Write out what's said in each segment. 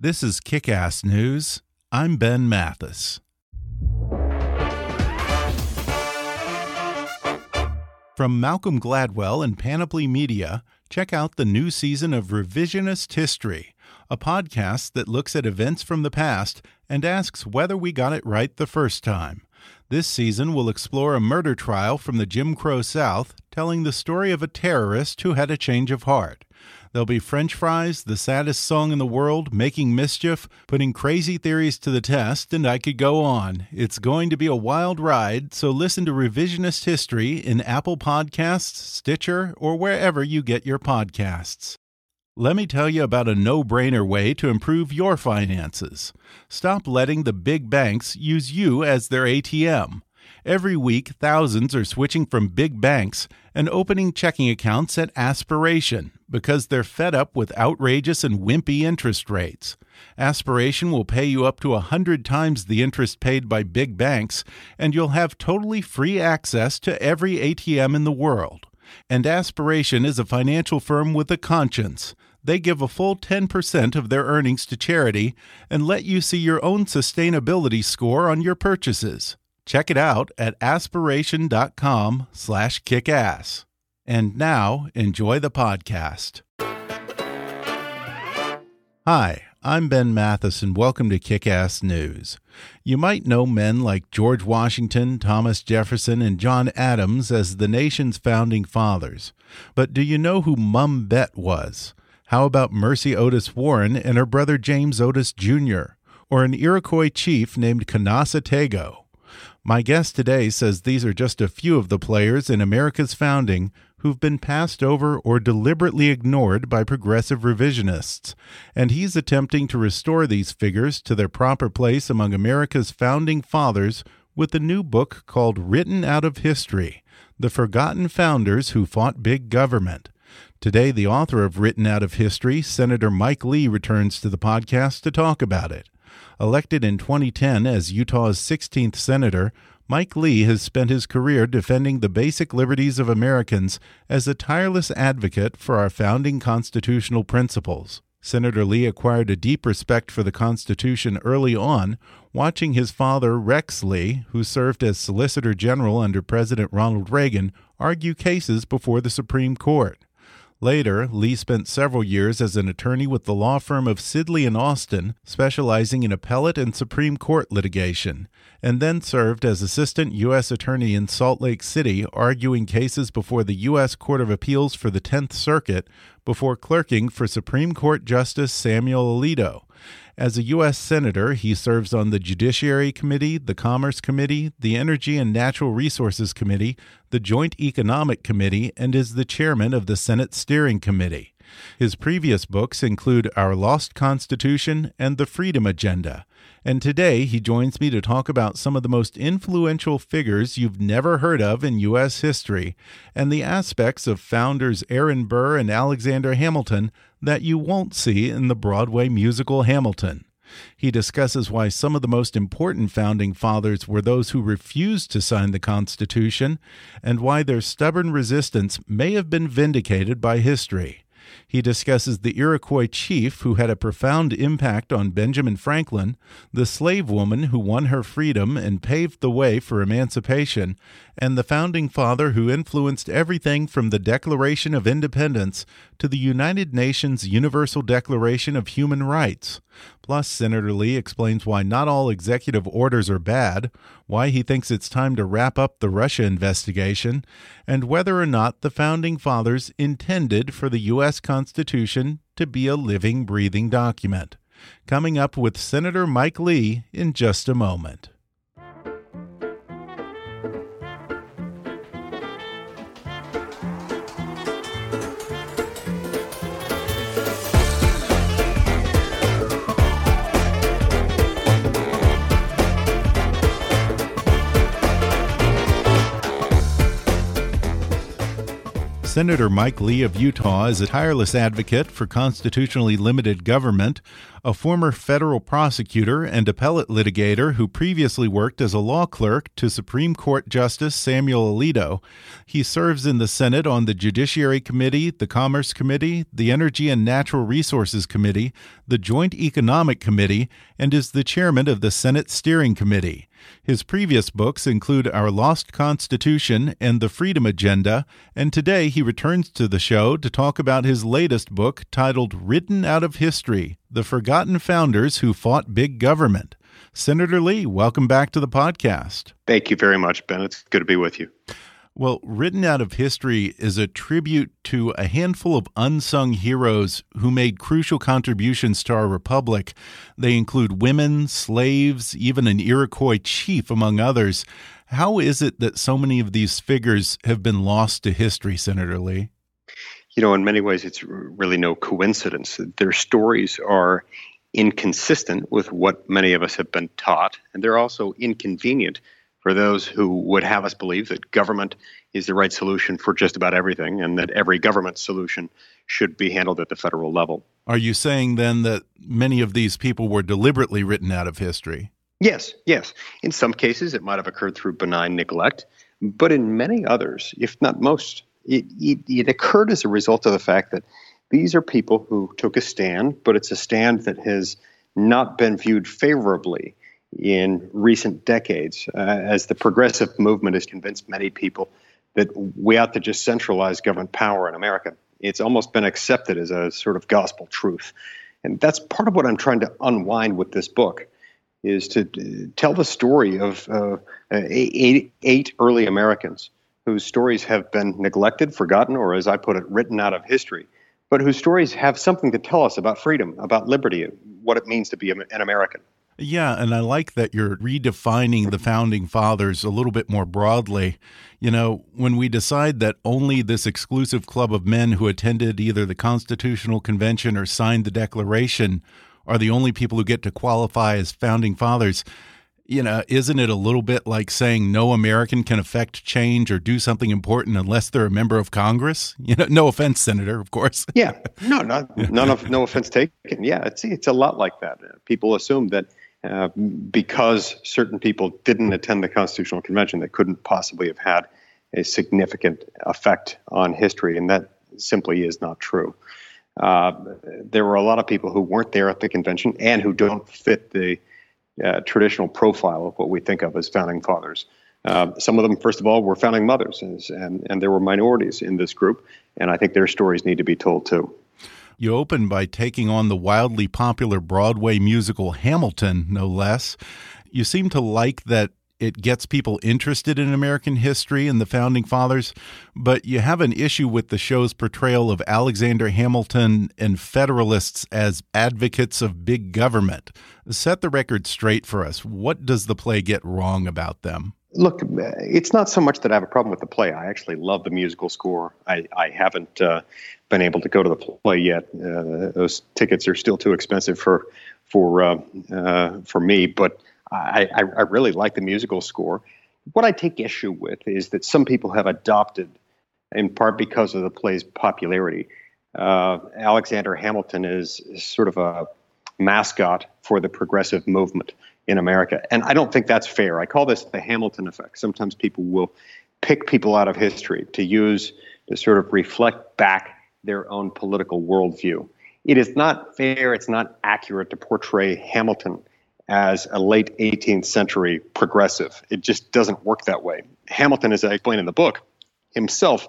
This is Kick Ass News. I'm Ben Mathis. From Malcolm Gladwell and Panoply Media, check out the new season of Revisionist History, a podcast that looks at events from the past and asks whether we got it right the first time. This season will explore a murder trial from the Jim Crow South, telling the story of a terrorist who had a change of heart. There'll be French fries, the saddest song in the world, making mischief, putting crazy theories to the test, and I could go on. It's going to be a wild ride, so listen to Revisionist History in Apple Podcasts, Stitcher, or wherever you get your podcasts. Let me tell you about a no brainer way to improve your finances. Stop letting the big banks use you as their ATM. Every week, thousands are switching from big banks and opening checking accounts at Aspiration because they're fed up with outrageous and wimpy interest rates. Aspiration will pay you up to a hundred times the interest paid by big banks, and you'll have totally free access to every ATM in the world. And Aspiration is a financial firm with a conscience. They give a full 10% of their earnings to charity and let you see your own sustainability score on your purchases. Check it out at aspiration.com slash kickass. And now, enjoy the podcast. Hi, I'm Ben Mathis, and welcome to Kick-Ass News. You might know men like George Washington, Thomas Jefferson, and John Adams as the nation's founding fathers. But do you know who Mum Bet was? How about Mercy Otis Warren and her brother James Otis Jr., or an Iroquois chief named Canasatego? My guest today says these are just a few of the players in America's founding who've been passed over or deliberately ignored by progressive revisionists, and he's attempting to restore these figures to their proper place among America's founding fathers with a new book called Written Out of History The Forgotten Founders Who Fought Big Government. Today, the author of Written Out of History, Senator Mike Lee, returns to the podcast to talk about it. Elected in 2010 as Utah's 16th senator, Mike Lee has spent his career defending the basic liberties of Americans as a tireless advocate for our founding constitutional principles. Senator Lee acquired a deep respect for the Constitution early on, watching his father, Rex Lee, who served as Solicitor General under President Ronald Reagan, argue cases before the Supreme Court. Later, Lee spent several years as an attorney with the law firm of Sidley and Austin, specializing in appellate and Supreme Court litigation, and then served as assistant U.S. attorney in Salt Lake City, arguing cases before the U.S. Court of Appeals for the Tenth Circuit before clerking for Supreme Court Justice Samuel Alito. As a U.S. Senator, he serves on the Judiciary Committee, the Commerce Committee, the Energy and Natural Resources Committee, the Joint Economic Committee, and is the chairman of the Senate Steering Committee. His previous books include Our Lost Constitution and The Freedom Agenda. And today he joins me to talk about some of the most influential figures you've never heard of in U.S. history and the aspects of founders Aaron Burr and Alexander Hamilton that you won't see in the Broadway musical Hamilton. He discusses why some of the most important founding fathers were those who refused to sign the Constitution and why their stubborn resistance may have been vindicated by history. He discusses the Iroquois chief who had a profound impact on Benjamin Franklin, the slave woman who won her freedom and paved the way for emancipation, and the founding father who influenced everything from the Declaration of Independence to the United Nations Universal Declaration of Human Rights. Plus, Senator Lee explains why not all executive orders are bad, why he thinks it's time to wrap up the Russia investigation, and whether or not the Founding Fathers intended for the U.S. Constitution to be a living, breathing document. Coming up with Senator Mike Lee in just a moment. Senator Mike Lee of Utah is a tireless advocate for constitutionally limited government, a former federal prosecutor and appellate litigator who previously worked as a law clerk to Supreme Court Justice Samuel Alito. He serves in the Senate on the Judiciary Committee, the Commerce Committee, the Energy and Natural Resources Committee, the Joint Economic Committee, and is the chairman of the Senate Steering Committee. His previous books include Our Lost Constitution and The Freedom Agenda, and today he returns to the show to talk about his latest book titled Written Out of History The Forgotten Founders Who Fought Big Government. Senator Lee, welcome back to the podcast. Thank you very much, Ben. It's good to be with you. Well, Written Out of History is a tribute to a handful of unsung heroes who made crucial contributions to our republic. They include women, slaves, even an Iroquois chief, among others. How is it that so many of these figures have been lost to history, Senator Lee? You know, in many ways, it's really no coincidence. Their stories are inconsistent with what many of us have been taught, and they're also inconvenient for those who would have us believe that government is the right solution for just about everything and that every government solution should be handled at the federal level. Are you saying then that many of these people were deliberately written out of history? Yes, yes. In some cases, it might have occurred through benign neglect, but in many others, if not most, it, it, it occurred as a result of the fact that these are people who took a stand, but it's a stand that has not been viewed favorably in recent decades uh, as the progressive movement has convinced many people that we ought to just centralize government power in America. It's almost been accepted as a sort of gospel truth. And that's part of what I'm trying to unwind with this book is to uh, tell the story of uh, eight, eight early Americans whose stories have been neglected, forgotten, or as I put it, written out of history, but whose stories have something to tell us about freedom, about liberty, what it means to be an American. Yeah, and I like that you're redefining the founding fathers a little bit more broadly. You know, when we decide that only this exclusive club of men who attended either the Constitutional Convention or signed the Declaration are the only people who get to qualify as founding fathers, you know, isn't it a little bit like saying no American can affect change or do something important unless they're a member of Congress? You know, no offense, Senator, of course. yeah, no, not, none of no offense taken. Yeah, it's it's a lot like that. People assume that uh, because certain people didn't attend the Constitutional Convention that couldn't possibly have had a significant effect on history, and that simply is not true. Uh, there were a lot of people who weren't there at the convention and who don't fit the uh, traditional profile of what we think of as founding fathers. Uh, some of them, first of all, were founding mothers, and, and, and there were minorities in this group, and I think their stories need to be told too. You open by taking on the wildly popular Broadway musical Hamilton, no less. You seem to like that it gets people interested in American history and the founding fathers, but you have an issue with the show's portrayal of Alexander Hamilton and Federalists as advocates of big government. Set the record straight for us. What does the play get wrong about them? Look, it's not so much that I have a problem with the play. I actually love the musical score. I, I haven't uh, been able to go to the play yet. Uh, those tickets are still too expensive for for uh, uh for me, but I, I, I really like the musical score. What I take issue with is that some people have adopted, in part because of the play's popularity. Uh, Alexander Hamilton is, is sort of a mascot for the progressive movement in America. And I don't think that's fair. I call this the Hamilton effect. Sometimes people will pick people out of history to use to sort of reflect back their own political worldview. It is not fair, it's not accurate to portray Hamilton as a late 18th century progressive. It just doesn't work that way. Hamilton, as I explain in the book, himself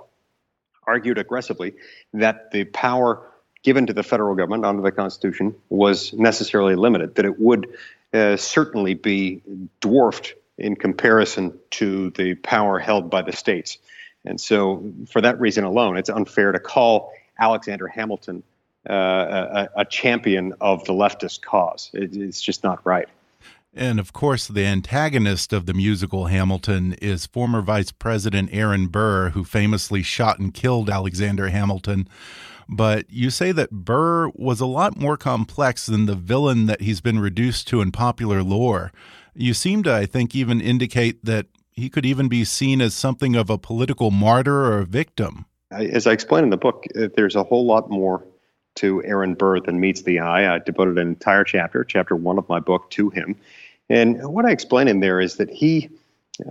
argued aggressively that the power given to the federal government under the Constitution was necessarily limited, that it would uh, certainly be dwarfed in comparison to the power held by the states. And so, for that reason alone, it's unfair to call Alexander Hamilton uh, a, a, champion of the leftist cause. It, it's just not right. And of course, the antagonist of the musical Hamilton is former Vice President Aaron Burr, who famously shot and killed Alexander Hamilton. But you say that Burr was a lot more complex than the villain that he's been reduced to in popular lore. You seem to, I think, even indicate that he could even be seen as something of a political martyr or a victim. As I explain in the book, uh, there's a whole lot more to Aaron Burr than meets the eye. I devoted an entire chapter, chapter one of my book, to him. And what I explain in there is that he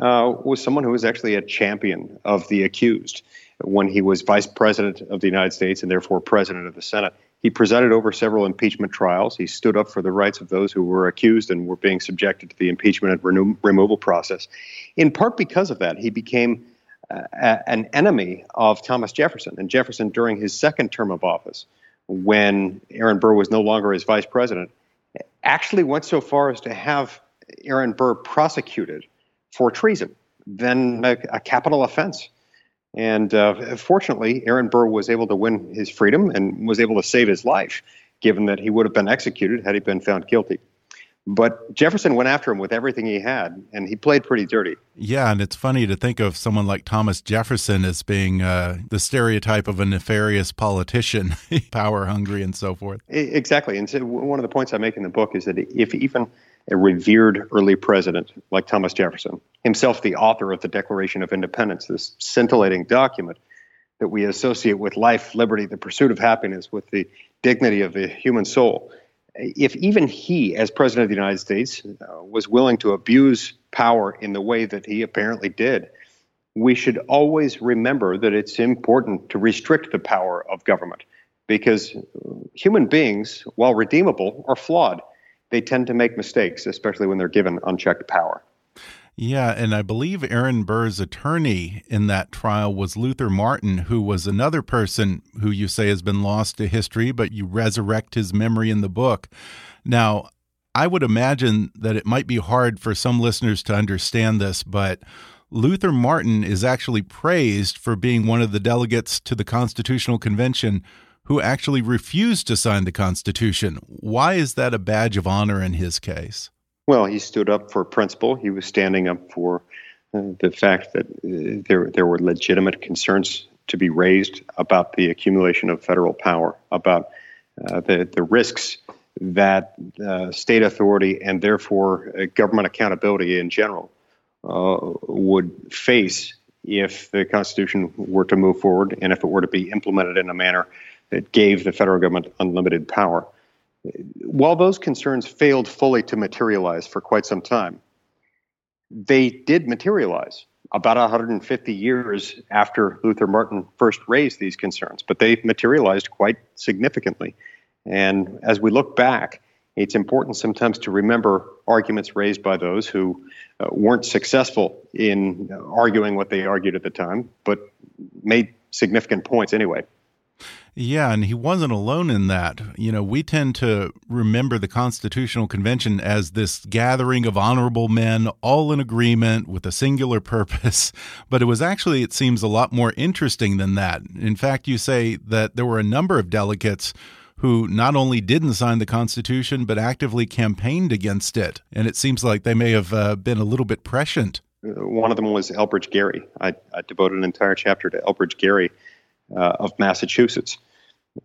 uh, was someone who was actually a champion of the accused when he was vice president of the United States and therefore president of the Senate. He presided over several impeachment trials. He stood up for the rights of those who were accused and were being subjected to the impeachment and reno- removal process. In part because of that, he became uh, an enemy of Thomas Jefferson. And Jefferson, during his second term of office, when Aaron Burr was no longer his vice president, actually went so far as to have Aaron Burr prosecuted for treason, then a, a capital offense. And uh, fortunately, Aaron Burr was able to win his freedom and was able to save his life, given that he would have been executed had he been found guilty. But Jefferson went after him with everything he had, and he played pretty dirty. Yeah, and it's funny to think of someone like Thomas Jefferson as being uh, the stereotype of a nefarious politician, power hungry, and so forth. Exactly. And so one of the points I make in the book is that if even a revered early president like Thomas Jefferson, himself the author of the Declaration of Independence, this scintillating document that we associate with life, liberty, the pursuit of happiness, with the dignity of the human soul. If even he, as president of the United States, uh, was willing to abuse power in the way that he apparently did, we should always remember that it's important to restrict the power of government because human beings, while redeemable, are flawed they tend to make mistakes, especially when they're given unchecked power. Yeah, and I believe Aaron Burr's attorney in that trial was Luther Martin, who was another person who you say has been lost to history, but you resurrect his memory in the book. Now, I would imagine that it might be hard for some listeners to understand this, but Luther Martin is actually praised for being one of the delegates to the Constitutional Convention who actually refused to sign the Constitution. Why is that a badge of honor in his case? Well, he stood up for principle. He was standing up for uh, the fact that uh, there there were legitimate concerns to be raised about the accumulation of federal power, about uh, the the risks that uh, state authority and therefore uh, government accountability in general uh, would face if the Constitution were to move forward and if it were to be implemented in a manner that gave the federal government unlimited power. While those concerns failed fully to materialize for quite some time, they did materialize about 150 years after Luther Martin first raised these concerns, but they materialized quite significantly. And as we look back, it's important sometimes to remember arguments raised by those who uh, weren't successful in arguing what they argued at the time, but made significant points anyway. Yeah, and he wasn't alone in that. You know, we tend to remember the Constitutional Convention as this gathering of honorable men, all in agreement with a singular purpose. But it was actually, it seems, a lot more interesting than that. In fact, you say that there were a number of delegates who not only didn't sign the Constitution, but actively campaigned against it. And it seems like they may have uh, been a little bit prescient. One of them was Elbridge Gerry. I, I devoted an entire chapter to Elbridge Gerry uh, of Massachusetts.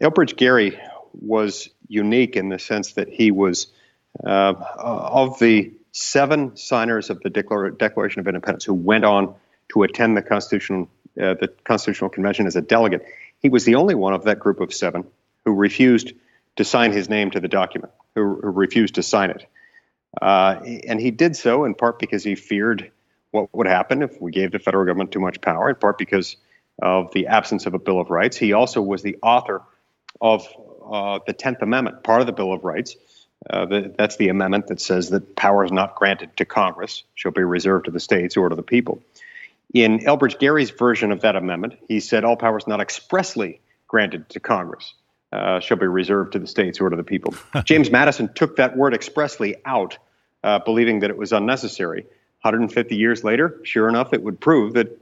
Elbridge Gerry was unique in the sense that he was uh, of the seven signers of the Declar- Declaration of Independence who went on to attend the Constitutional uh, the Constitutional Convention as a delegate. He was the only one of that group of seven who refused to sign his name to the document, who, who refused to sign it. Uh, and he did so in part because he feared what would happen if we gave the federal government too much power, in part because of the absence of a Bill of Rights. He also was the author of uh, the Tenth Amendment, part of the Bill of Rights. Uh, the, that's the amendment that says that powers not granted to Congress shall be reserved to the states or to the people. In Elbridge Gerry's version of that amendment, he said all powers not expressly granted to Congress uh, shall be reserved to the states or to the people. James Madison took that word expressly out, uh, believing that it was unnecessary. 150 years later, sure enough, it would prove that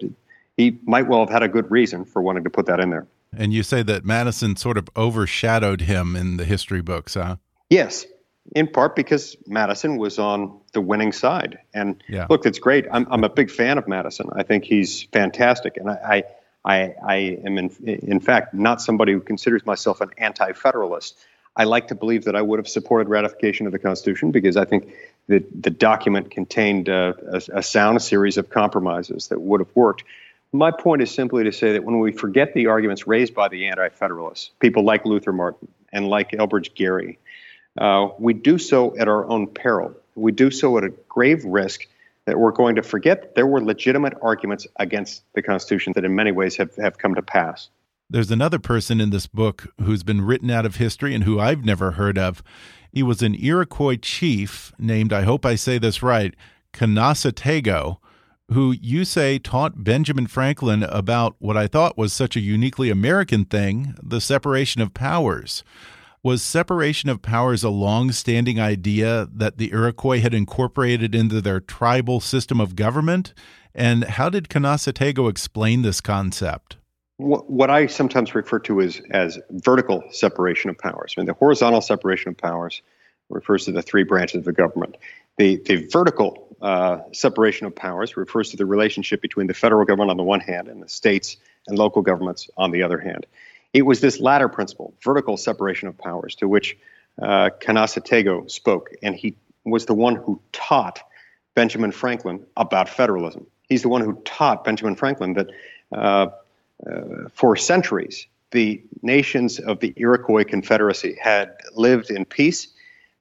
he might well have had a good reason for wanting to put that in there. And you say that Madison sort of overshadowed him in the history books, huh? Yes, in part because Madison was on the winning side. And yeah. look, it's great. I'm, I'm a big fan of Madison. I think he's fantastic. And I, I, I, I am, in, in fact, not somebody who considers myself an anti federalist. I like to believe that I would have supported ratification of the Constitution because I think that the document contained uh, a, a sound series of compromises that would have worked. My point is simply to say that when we forget the arguments raised by the anti federalists, people like Luther Martin and like Elbridge Gerry, uh, we do so at our own peril. We do so at a grave risk that we're going to forget there were legitimate arguments against the Constitution that in many ways have, have come to pass. There's another person in this book who's been written out of history and who I've never heard of. He was an Iroquois chief named, I hope I say this right, Canasatego, who you say taught Benjamin Franklin about what I thought was such a uniquely American thing the separation of powers. Was separation of powers a long standing idea that the Iroquois had incorporated into their tribal system of government? And how did Canasatego explain this concept? What I sometimes refer to as, as vertical separation of powers. I mean, the horizontal separation of powers refers to the three branches of the government. The, the vertical uh, separation of powers refers to the relationship between the federal government on the one hand and the states and local governments on the other hand. It was this latter principle, vertical separation of powers, to which uh, spoke, and he was the one who taught Benjamin Franklin about federalism. He's the one who taught Benjamin Franklin that uh, uh, for centuries the nations of the Iroquois Confederacy had lived in peace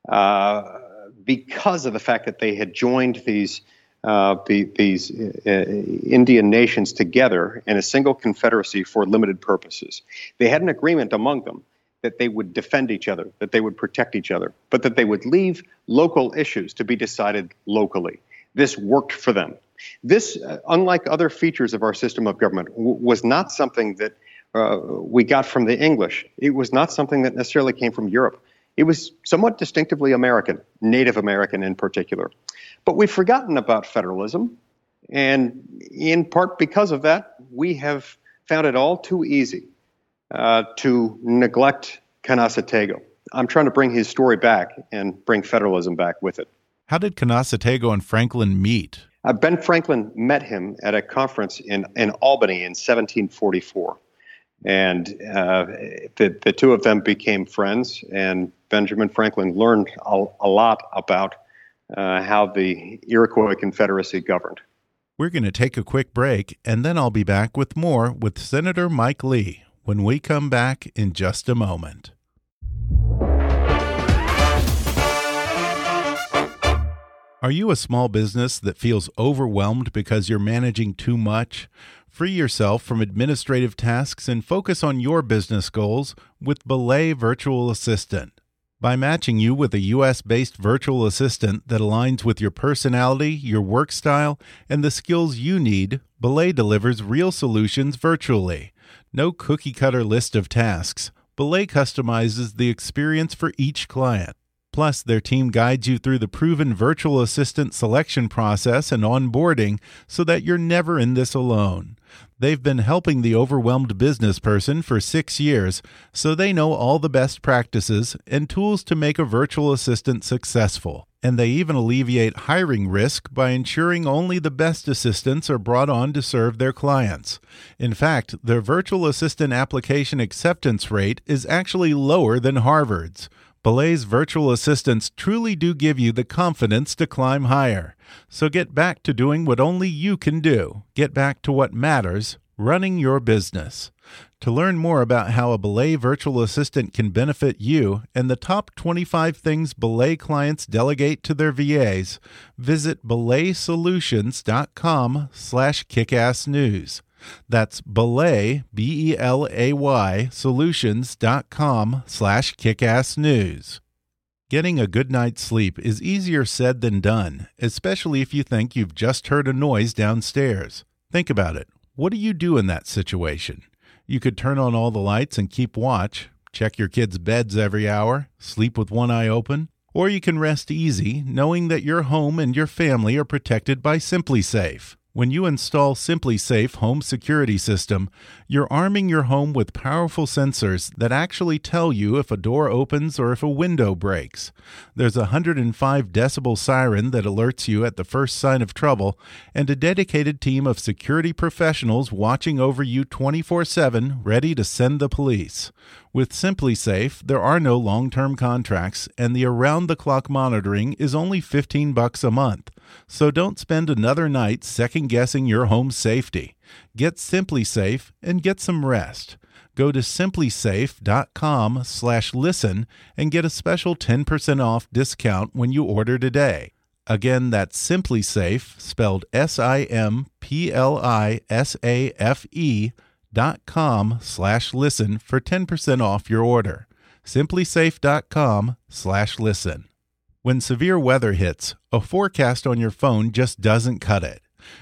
uh, because of the fact that they had joined these uh, the, these uh, Indian nations together in a single confederacy for limited purposes. They had an agreement among them that they would defend each other, that they would protect each other, but that they would leave local issues to be decided locally. This worked for them. This, uh, unlike other features of our system of government, w- was not something that uh, we got from the English. It was not something that necessarily came from Europe. It was somewhat distinctively American, Native American in particular. But we've forgotten about federalism. And in part because of that, we have found it all too easy uh, to neglect Canasatego. I'm trying to bring his story back and bring federalism back with it. How did Canasatego and Franklin meet? Uh, ben Franklin met him at a conference in, in Albany in 1744. And uh, the, the two of them became friends, and Benjamin Franklin learned a, a lot about uh, how the Iroquois Confederacy governed. We're going to take a quick break, and then I'll be back with more with Senator Mike Lee when we come back in just a moment. Are you a small business that feels overwhelmed because you're managing too much? Free yourself from administrative tasks and focus on your business goals with Belay Virtual Assistant. By matching you with a US based virtual assistant that aligns with your personality, your work style, and the skills you need, Belay delivers real solutions virtually. No cookie cutter list of tasks. Belay customizes the experience for each client. Plus, their team guides you through the proven virtual assistant selection process and onboarding so that you're never in this alone. They've been helping the overwhelmed business person for six years, so they know all the best practices and tools to make a virtual assistant successful. And they even alleviate hiring risk by ensuring only the best assistants are brought on to serve their clients. In fact, their virtual assistant application acceptance rate is actually lower than Harvard's. Belay's virtual assistants truly do give you the confidence to climb higher. So get back to doing what only you can do. Get back to what matters running your business. To learn more about how a Belay virtual assistant can benefit you and the top 25 things Belay clients delegate to their VAs, visit belaysolutions.com slash kickassnews. That's belay, B-E-L-A-Y, solutions.com slash kickassnews. Getting a good night's sleep is easier said than done, especially if you think you've just heard a noise downstairs. Think about it. What do you do in that situation? You could turn on all the lights and keep watch, check your kids' beds every hour, sleep with one eye open, or you can rest easy knowing that your home and your family are protected by SimpliSafe. When you install SimpliSafe Home Security System, you're arming your home with powerful sensors that actually tell you if a door opens or if a window breaks. There's a 105 decibel siren that alerts you at the first sign of trouble, and a dedicated team of security professionals watching over you 24 7, ready to send the police. With SimpliSafe, there are no long-term contracts, and the around-the-clock monitoring is only 15 bucks a month. So don't spend another night second-guessing your home's safety. Get SimpliSafe and get some rest. Go to simplisafe.com/listen and get a special 10% off discount when you order today. Again, that's SimpliSafe, spelled S-I-M-P-L-I-S-A-F-E dot com slash listen for 10% off your order. Simplisafe.com slash listen. When severe weather hits, a forecast on your phone just doesn't cut it.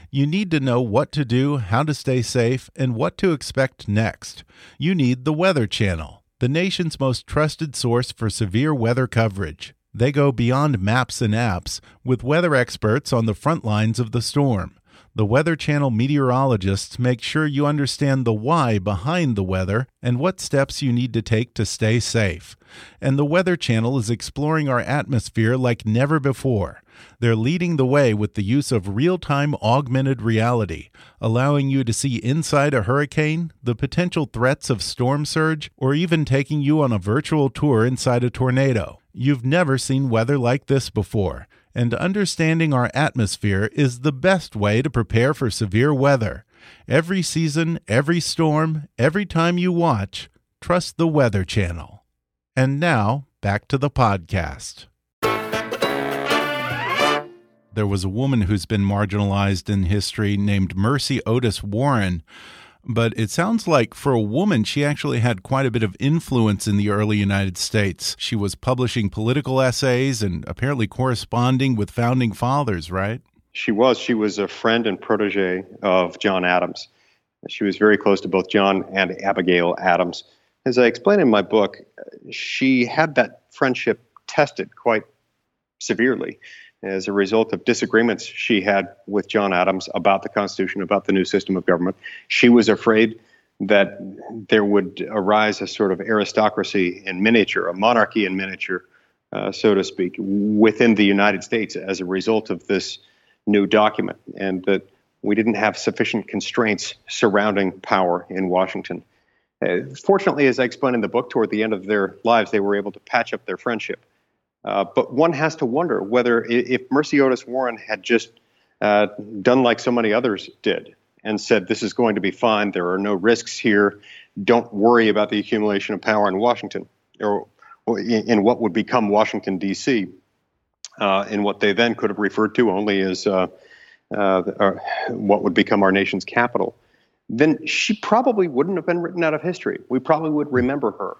You need to know what to do, how to stay safe, and what to expect next. You need the Weather Channel, the nation's most trusted source for severe weather coverage. They go beyond maps and apps with weather experts on the front lines of the storm. The Weather Channel meteorologists make sure you understand the why behind the weather and what steps you need to take to stay safe. And the Weather Channel is exploring our atmosphere like never before. They're leading the way with the use of real time augmented reality, allowing you to see inside a hurricane, the potential threats of storm surge, or even taking you on a virtual tour inside a tornado. You've never seen weather like this before and understanding our atmosphere is the best way to prepare for severe weather. Every season, every storm, every time you watch, trust the Weather Channel. And now, back to the podcast. There was a woman who's been marginalized in history named Mercy Otis Warren but it sounds like for a woman, she actually had quite a bit of influence in the early United States. She was publishing political essays and apparently corresponding with founding fathers, right? She was. She was a friend and protege of John Adams. She was very close to both John and Abigail Adams. As I explain in my book, she had that friendship tested quite severely as a result of disagreements she had with John Adams about the Constitution, about the new system of government. She was afraid that there would arise a sort of aristocracy in miniature, a monarchy in miniature, uh, so to speak, within the United States as a result of this new document, and that we didn't have sufficient constraints surrounding power in Washington. Uh, fortunately, as I explain in the book, toward the end of their lives, they were able to patch up their friendship. Uh, but one has to wonder whether if Mercy Otis Warren had just uh, done like so many others did and said, This is going to be fine, there are no risks here, don't worry about the accumulation of power in Washington, or, or in, what would become Washington, D.C., uh, in what they then could have referred to only as uh, uh, what would become our nation's capital, then she probably wouldn't have been written out of history. We probably would remember her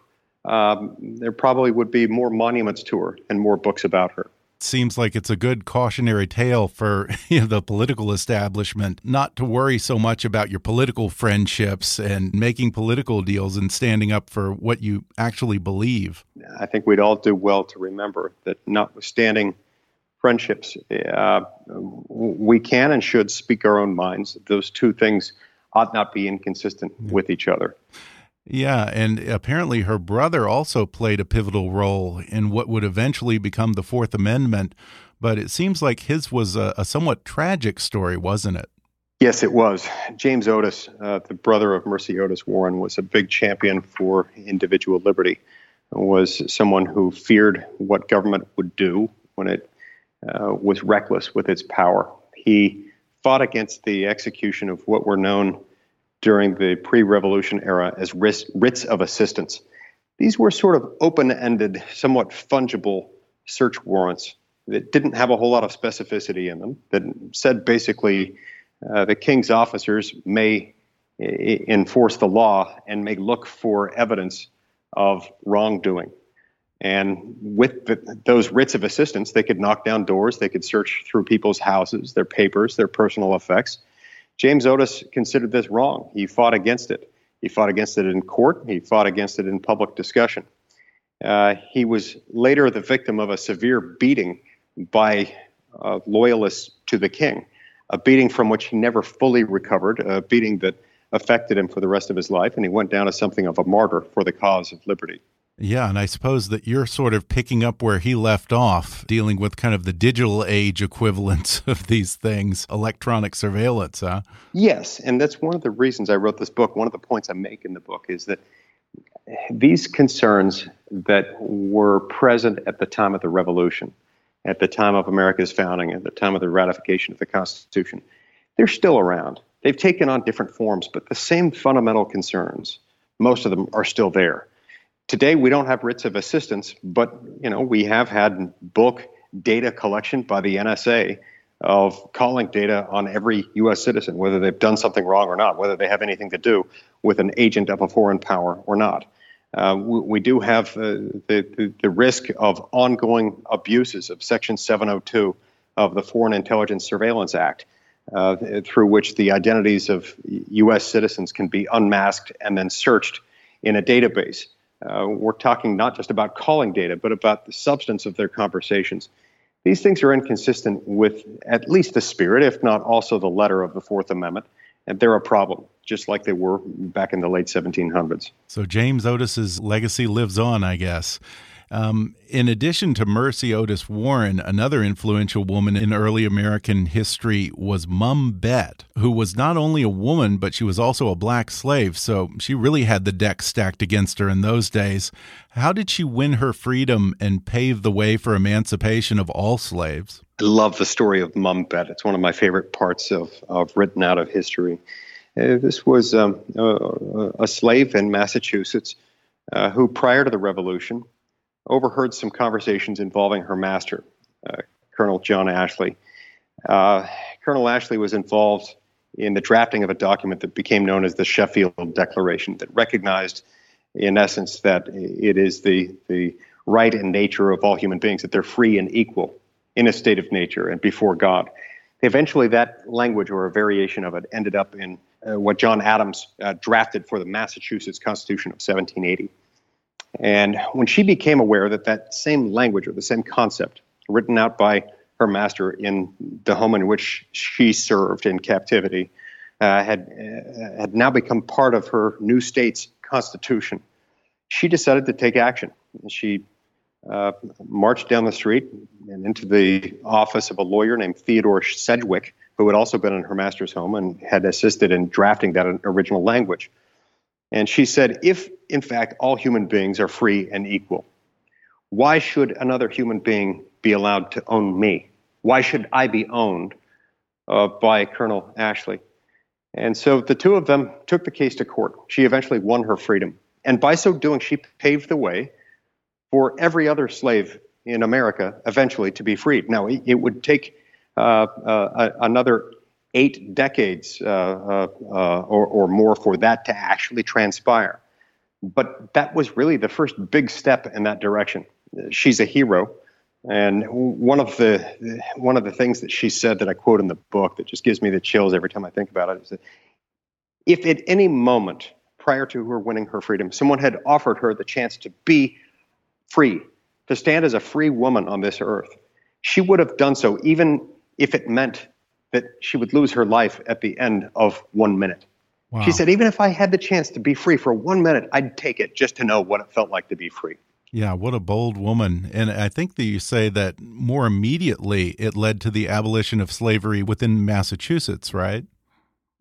um, there probably would be more monuments to her and more books about her. Seems like it's a good cautionary tale for you know, the political establishment not to worry so much about your political friendships and making political deals and standing up for what you actually believe. I think we'd all do well to remember that, notwithstanding friendships, uh, we can and should speak our own minds. Those two things ought not be inconsistent yeah. with each other. Yeah, and apparently her brother also played a pivotal role in what would eventually become the Fourth Amendment. But it seems like his was a, a somewhat tragic story, wasn't it? Yes, it was. James Otis, uh, the brother of Mercy Otis Warren, was a big champion for individual liberty. Was someone who feared what government would do when it uh, was reckless with its power. He fought against the execution of what were known during the pre revolution era as writs of assistance. These were sort of open ended, somewhat fungible search warrants that didn't have a whole lot of specificity in them, that said basically uh, the king's officers may enforce the law and may look for evidence of wrongdoing. And with the, those writs of assistance, they could knock down doors, they could search through people's houses, their papers, their personal effects. James Otis considered this wrong. He fought against it. He fought against it in court, he fought against it in public discussion. Uh, he was later the victim of a severe beating by uh, loyalists to the king, a beating from which he never fully recovered, a beating that affected him for the rest of his life, and he went down as something of a martyr for the cause of liberty. Yeah, and I suppose that you're sort of picking up where he left off, dealing with kind of the digital age equivalents of these things, electronic surveillance, huh? Yes, and that's one of the reasons I wrote this book. One of the points I make in the book is that these concerns that were present at the time of the revolution, at the time of America's founding, at the time of the ratification of the Constitution, they're still around. They've taken on different forms, but the same fundamental concerns, most of them are still there. Today, we don't have writs of assistance, but you know we have had bulk data collection by the NSA of calling data on every U.S. citizen, whether they've done something wrong or not, whether they have anything to do with an agent of a foreign power or not. Uh, we, we, do have uh, the, the, risk of ongoing abuses of Section 702 of the Foreign Intelligence Surveillance Act, uh, through which the identities of U.S. citizens can be unmasked and then searched in a database. Uh, we're talking not just about calling data, but about the substance of their conversations. These things are inconsistent with at least the spirit, if not also the letter of the Fourth Amendment, and they're a problem, just like they were back in the late 1700s. So James Otis's legacy lives on, I guess. Um, in addition to Mercy Otis Warren, another influential woman in early American history was Mum Bet, who was not only a woman, but she was also a black slave. So she really had the deck stacked against her in those days. How did she win her freedom and pave the way for emancipation of all slaves? I love the story of Mum Bet. It's one of my favorite parts of, of written out of history. Uh, this was um, a, a, slave in Massachusetts uh, who, prior to the Revolution, overheard some conversations involving her master, uh, Colonel John Ashley. Uh, Colonel Ashley was involved in the drafting of a document that became known as the Sheffield Declaration, that recognized, in essence, that it is the, the right and nature of all human beings that they're free and equal in a state of nature and before God. Eventually, that language or a variation of it ended up in uh, what John Adams uh, drafted for the Massachusetts Constitution of 1780. And when she became aware that that same language or the same concept written out by her master in the home in which she served in captivity uh, had uh, had now become part of her new state's constitution, she decided to take action. She uh, marched down the street and into the office of a lawyer named Theodore Sedgwick, who had also been in her master's home and had assisted in drafting that original language. And she said, if in fact all human beings are free and equal, why should another human being be allowed to own me? Why should I be owned uh, by Colonel Ashley? And so the two of them took the case to court. She eventually won her freedom. And by so doing, she paved the way for every other slave in America eventually to be freed. Now, it, would take uh, uh, another eight decades uh, uh, uh, or, or more for that to actually transpire. But that was really the first big step in that direction. She's a hero. And one of the one of the things that she said that I quote in the book that just gives me the chills every time I think about it is that if at any moment prior to her winning her freedom, someone had offered her the chance to be free, to stand as a free woman on this earth, she would have done so, even if it meant that she would lose her life at the end of one minute. Wow. She said, even if I had the chance to be free for one minute, I'd take it just to know what it felt like to be free. Yeah, what a bold woman. And I think that you say that more immediately it led to the abolition of slavery within Massachusetts, right?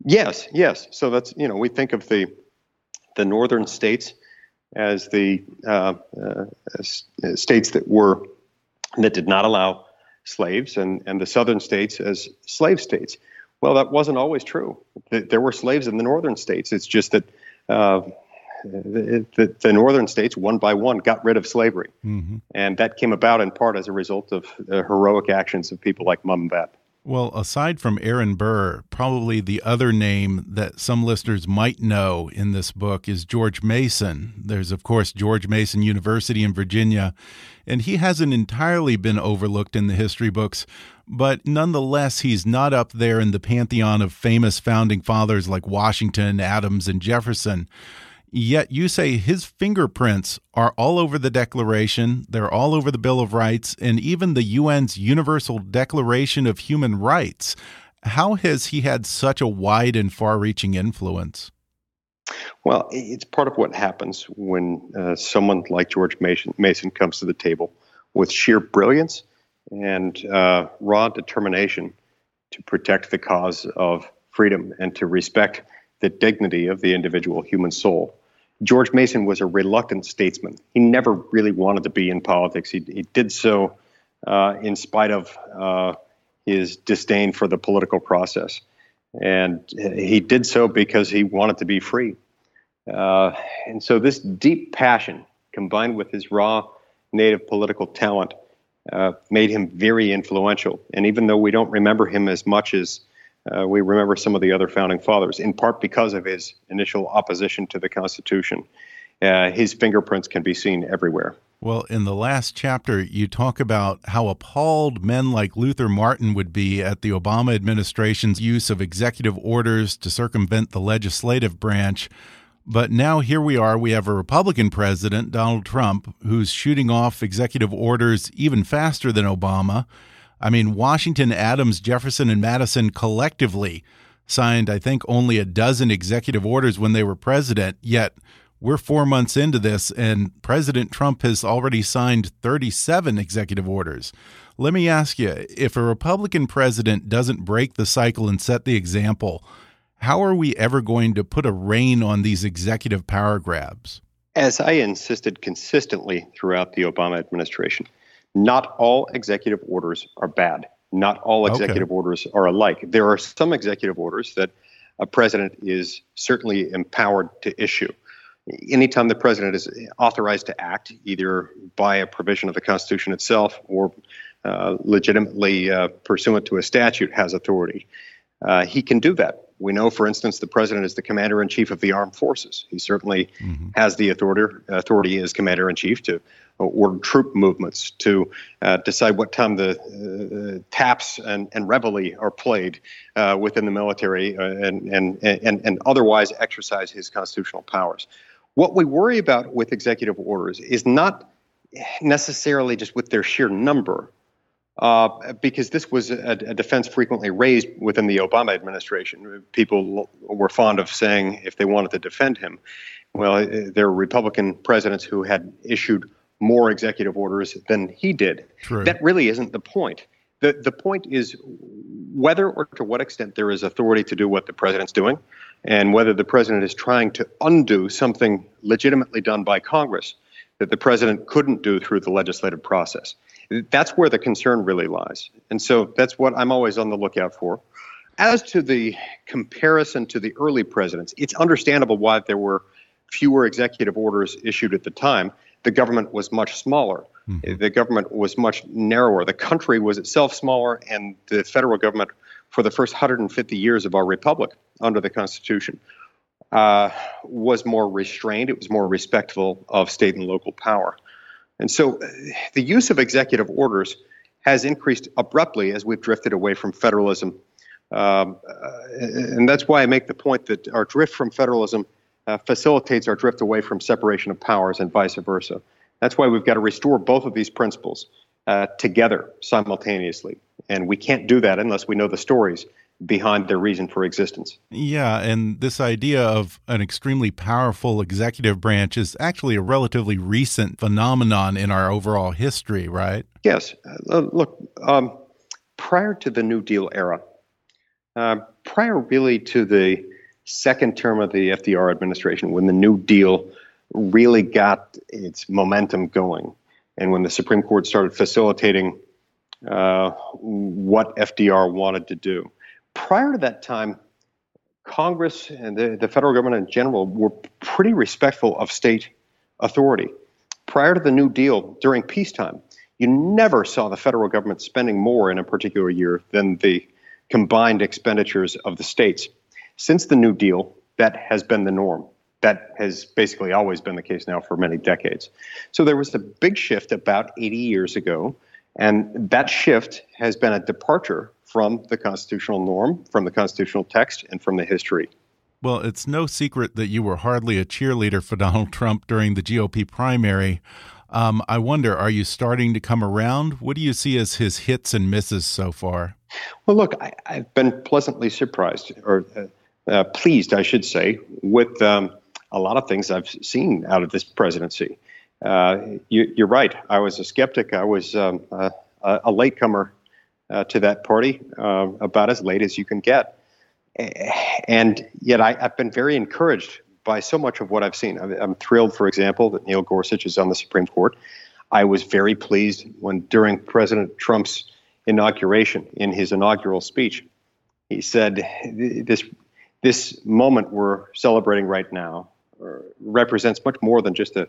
Yes, yes. So that's, you know, we think of the the northern states as the uh, uh, states that were that did not allow slaves and, and the southern states as slave states. Well, that wasn't always true. There were slaves in the northern states. It's just that uh, the, the, the, northern states, one by one, got rid of slavery. Mm-hmm. And that came about in part as a result of the heroic actions of people like Mum Bet. Well, aside from Aaron Burr, probably the other name that some listeners might know in this book is George Mason. There's, of course, George Mason University in Virginia, and he hasn't entirely been overlooked in the history books, but nonetheless, he's not up there in the pantheon of famous founding fathers like Washington, Adams, and Jefferson. Yet you say his fingerprints are all over the Declaration, they're all over the Bill of Rights, and even the UN's Universal Declaration of Human Rights. How has he had such a wide and far reaching influence? Well, it's part of what happens when uh, someone like George Mason, Mason, comes to the table with sheer brilliance and uh, raw determination to protect the cause of freedom and to respect the dignity of the individual human soul. George Mason was a reluctant statesman. He never really wanted to be in politics. He, he did so uh, in spite of uh, his disdain for the political process. And he did so because he wanted to be free. Uh, and so, this deep passion combined with his raw native political talent uh, made him very influential. And even though we don't remember him as much as uh, we remember some of the other founding fathers, in part because of his initial opposition to the Constitution. Uh, his fingerprints can be seen everywhere. Well, in the last chapter, you talk about how appalled men like Luther Martin would be at the Obama administration's use of executive orders to circumvent the legislative branch. But now here we are, we have a Republican president, Donald Trump, who's shooting off executive orders even faster than Obama. I mean, Washington, Adams, Jefferson, and Madison collectively signed, I think, only a dozen executive orders when they were president. Yet we're four months into this, and President Trump has already signed 37 executive orders. Let me ask you if a Republican president doesn't break the cycle and set the example, how are we ever going to put a rein on these executive power grabs? As I insisted consistently throughout the Obama administration, not all executive orders are bad. Not all executive okay. orders are alike. There are some executive orders that a president is certainly empowered to issue. Anytime the president is authorized to act, either by a provision of the Constitution itself or uh, legitimately uh, pursuant to a statute, has authority. Uh, he can do that. We know, for instance, the president is the commander in chief of the armed forces. He certainly mm-hmm. has the authority, authority as commander in chief to order troop movements, to uh, decide what time the uh, taps and, and reveille are played uh, within the military, uh, and, and, and, and otherwise exercise his constitutional powers. What we worry about with executive orders is not necessarily just with their sheer number, uh, because this was a, a, defense frequently raised within the Obama administration. People were fond of saying if they wanted to defend him, well, there were Republican presidents who had issued more executive orders than he did. True. That really isn't the point. The, the point is whether or to what extent there is authority to do what the president's doing, and whether the president is trying to undo something legitimately done by Congress that the president couldn't do through the legislative process. That's where the concern really lies. And so that's what I'm always on the lookout for. As to the comparison to the early presidents, it's understandable why there were fewer executive orders issued at the time. The government was much smaller. Mm-hmm. The government was much narrower. The country was itself smaller, and the federal government, for the first 150 years of our republic under the Constitution, uh, was more restrained. It was more respectful of state and local power. And so uh, the use of executive orders has increased abruptly as we've drifted away from federalism. Um, uh, and that's why I make the point that our drift from federalism uh, facilitates our drift away from separation of powers and vice versa. That's why we've got to restore both of these principles uh, together simultaneously. And we can't do that unless we know the stories behind their reason for existence. Yeah, and this idea of an extremely powerful executive branch is actually a relatively recent phenomenon in our overall history, right? Yes. Uh, look, um, prior to the New Deal era, uh, prior really to the second term of the FDR administration, when the New Deal really got its momentum going, and when the Supreme Court started facilitating uh, what FDR wanted to do prior to that time, Congress and the, the federal government in general were pretty respectful of state authority. Prior to the New Deal, during peacetime, you never saw the federal government spending more in a particular year than the combined expenditures of the states. Since the New Deal, that has been the norm. That has basically always been the case now for many decades. So there was a big shift about 80 years ago, and that shift has been a departure from the constitutional norm, from the constitutional text, and from the history. Well, it's no secret that you were hardly a cheerleader for Donald Trump during the GOP primary. Um, I wonder, are you starting to come around? What do you see as his hits and misses so far? Well, look, I, have been pleasantly surprised, or uh, uh, pleased, I should say, with um, a lot of things I've seen out of this presidency. Uh, you, are right. I was a skeptic. I was um, a, a latecomer uh, to that party, uh, about as late as you can get. And yet, I, have been very encouraged by so much of what I've seen. I'm, I'm thrilled, for example, that Neil Gorsuch is on the Supreme Court. I was very pleased when, during President Trump's inauguration, in his inaugural speech, he said, "This this moment we're celebrating right now uh, represents much more than just a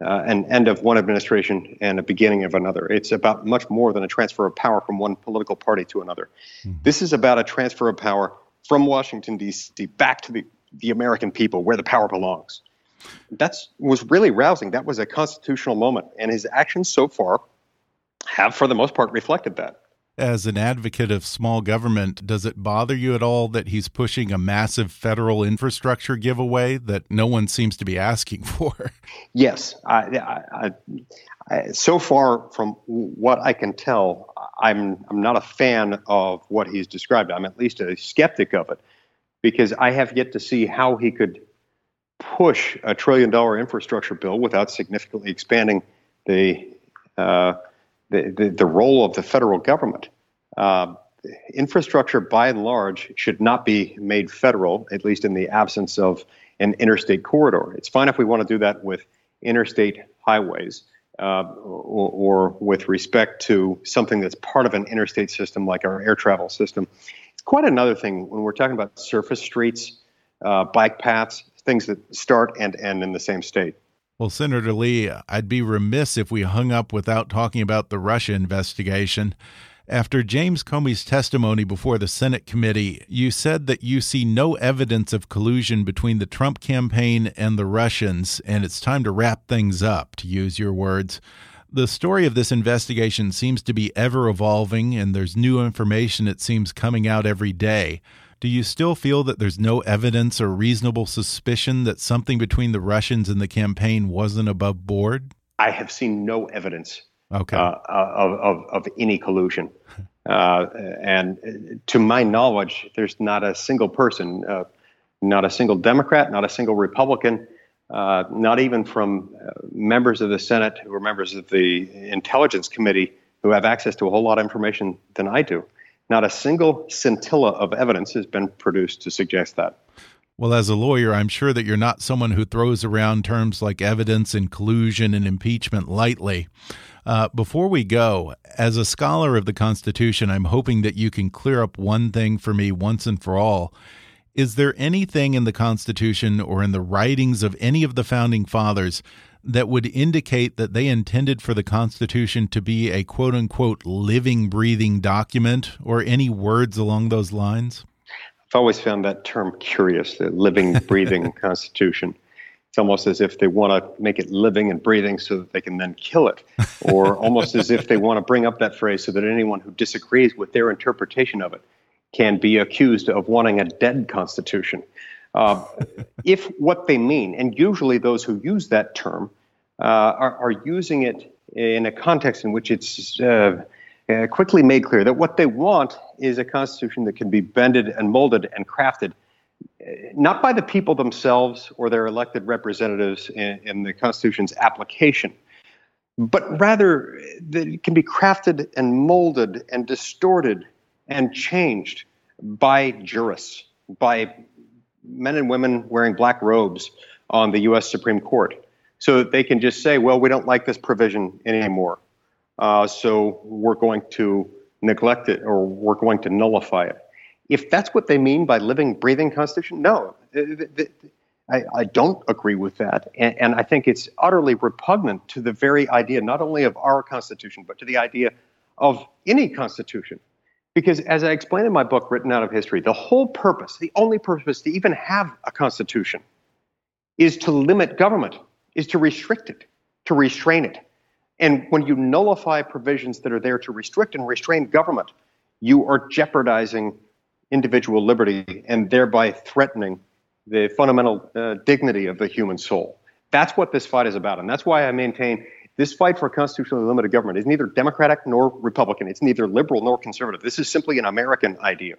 uh, an end of one administration and a beginning of another. It's about much more than a transfer of power from one political party to another. Mm-hmm. This is about a transfer of power from Washington D.C. back to the the American people where the power belongs. That was really rousing. That was a constitutional moment, and his actions so far have, for the most part, reflected that. As an advocate of small government, does it bother you at all that he's pushing a massive federal infrastructure giveaway that no one seems to be asking for? Yes. I, I, I, so far, from what I can tell, I'm, I'm not a fan of what he's described. I'm at least a skeptic of it because I have yet to see how he could push a trillion dollar infrastructure bill without significantly expanding the, uh, the, the, role of the federal government. Uh, infrastructure, by and large, should not be made federal, at least in the absence of an interstate corridor. It's fine if we want to do that with interstate highways. Uh, or, or, with respect to something that's part of an interstate system like our air travel system. It's quite another thing when we're talking about surface streets, uh, bike paths, things that start and end in the same state. Well, Senator Lee, I'd be remiss if we hung up without talking about the Russia investigation. After James Comey's testimony before the Senate committee, you said that you see no evidence of collusion between the Trump campaign and the Russians, and it's time to wrap things up, to use your words. The story of this investigation seems to be ever evolving, and there's new information it seems coming out every day. Do you still feel that there's no evidence or reasonable suspicion that something between the Russians and the campaign wasn't above board? I have seen no evidence okay. Uh, of, of, of, any collusion. Uh, and to my knowledge, there's not a single person, uh, not a single Democrat, not a single Republican uh, not even from uh, members of the Senate who are members of the Intelligence Committee who have access to a whole lot of information than I do. Not a single scintilla of evidence has been produced to suggest that. Well, as a lawyer, I'm sure that you're not someone who throws around terms like evidence and collusion and impeachment lightly. Uh, before we go, as a scholar of the Constitution, I'm hoping that you can clear up one thing for me once and for all. Is there anything in the Constitution or in the writings of any of the founding fathers that would indicate that they intended for the Constitution to be a quote unquote living, breathing document or any words along those lines? I've always found that term curious, the living, breathing Constitution. It's almost as if they want to make it living and breathing so that they can then kill it, or almost as if they want to bring up that phrase so that anyone who disagrees with their interpretation of it can be accused of wanting a dead constitution. Uh, if what they mean, and usually those who use that term uh, are, are, using it in a context in which it's uh, uh, quickly made clear that what they want is a constitution that can be bended and molded and crafted uh, not by the people themselves or their elected representatives in, in the Constitution's application, but rather that it can be crafted and molded and distorted and changed by jurists, by men and women wearing black robes on the U.S. Supreme Court, so that they can just say, well, we don't like this provision anymore. Uh, so we're going to neglect it or we're going to nullify it. If that's what they mean by living, breathing Constitution, no. I, I don't agree with that. And, and I think it's utterly repugnant to the very idea, not only of our Constitution, but to the idea of any Constitution Because as I explain in my book, Written Out of History, the whole purpose, the only purpose to even have a constitution, is to limit government, is to restrict it, to restrain it. And when you nullify provisions that are there to restrict and restrain government, you are jeopardizing individual liberty and thereby threatening the fundamental uh, dignity of the human soul. That's what this fight is about. And that's why I maintain this fight for a constitutionally limited government is neither Democratic nor Republican. It's neither liberal nor conservative. This is simply an American idea.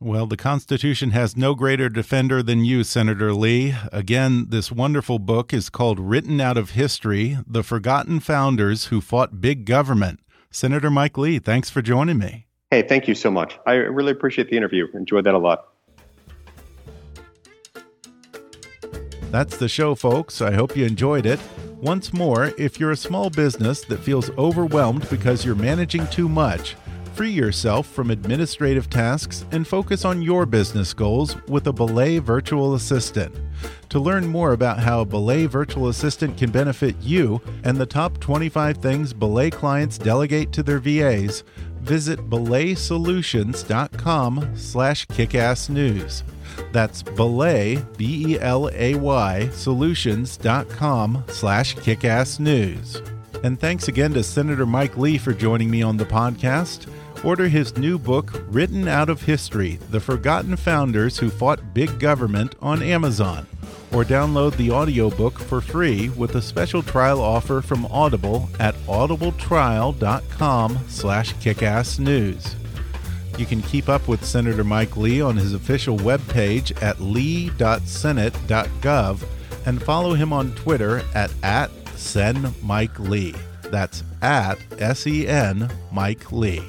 Well, the Constitution has no greater defender than you, Senator Lee. Again, this wonderful book is called Written Out of History The Forgotten Founders Who Fought Big Government. Senator Mike Lee, thanks for joining me. Hey, thank you so much. I really appreciate the interview. Enjoyed that a lot. That's the show, folks. I hope you enjoyed it. Once more, if you're a small business that feels overwhelmed because you're managing too much, free yourself from administrative tasks and focus on your business goals with a Belay virtual assistant. To learn more about how a Belay virtual assistant can benefit you and the top 25 things Belay clients delegate to their VAs, visit belaysolutions.com slash kickassnews. That's Belay, B-E-L-A-Y, solutions.com slash kickassnews. And thanks again to Senator Mike Lee for joining me on the podcast. Order his new book, Written Out of History The Forgotten Founders Who Fought Big Government, on Amazon. Or download the audiobook for free with a special trial offer from Audible at audibletrial.com slash kickassnews. You can keep up with Senator Mike Lee on his official webpage at lee.senate.gov and follow him on Twitter at, at SenMikeLee. That's at S E N Mike Lee.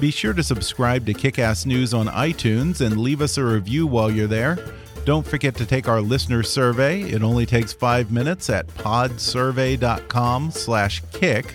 Be sure to subscribe to Kickass News on iTunes and leave us a review while you're there. Don't forget to take our listener survey. It only takes five minutes at podsurvey.com slash kick.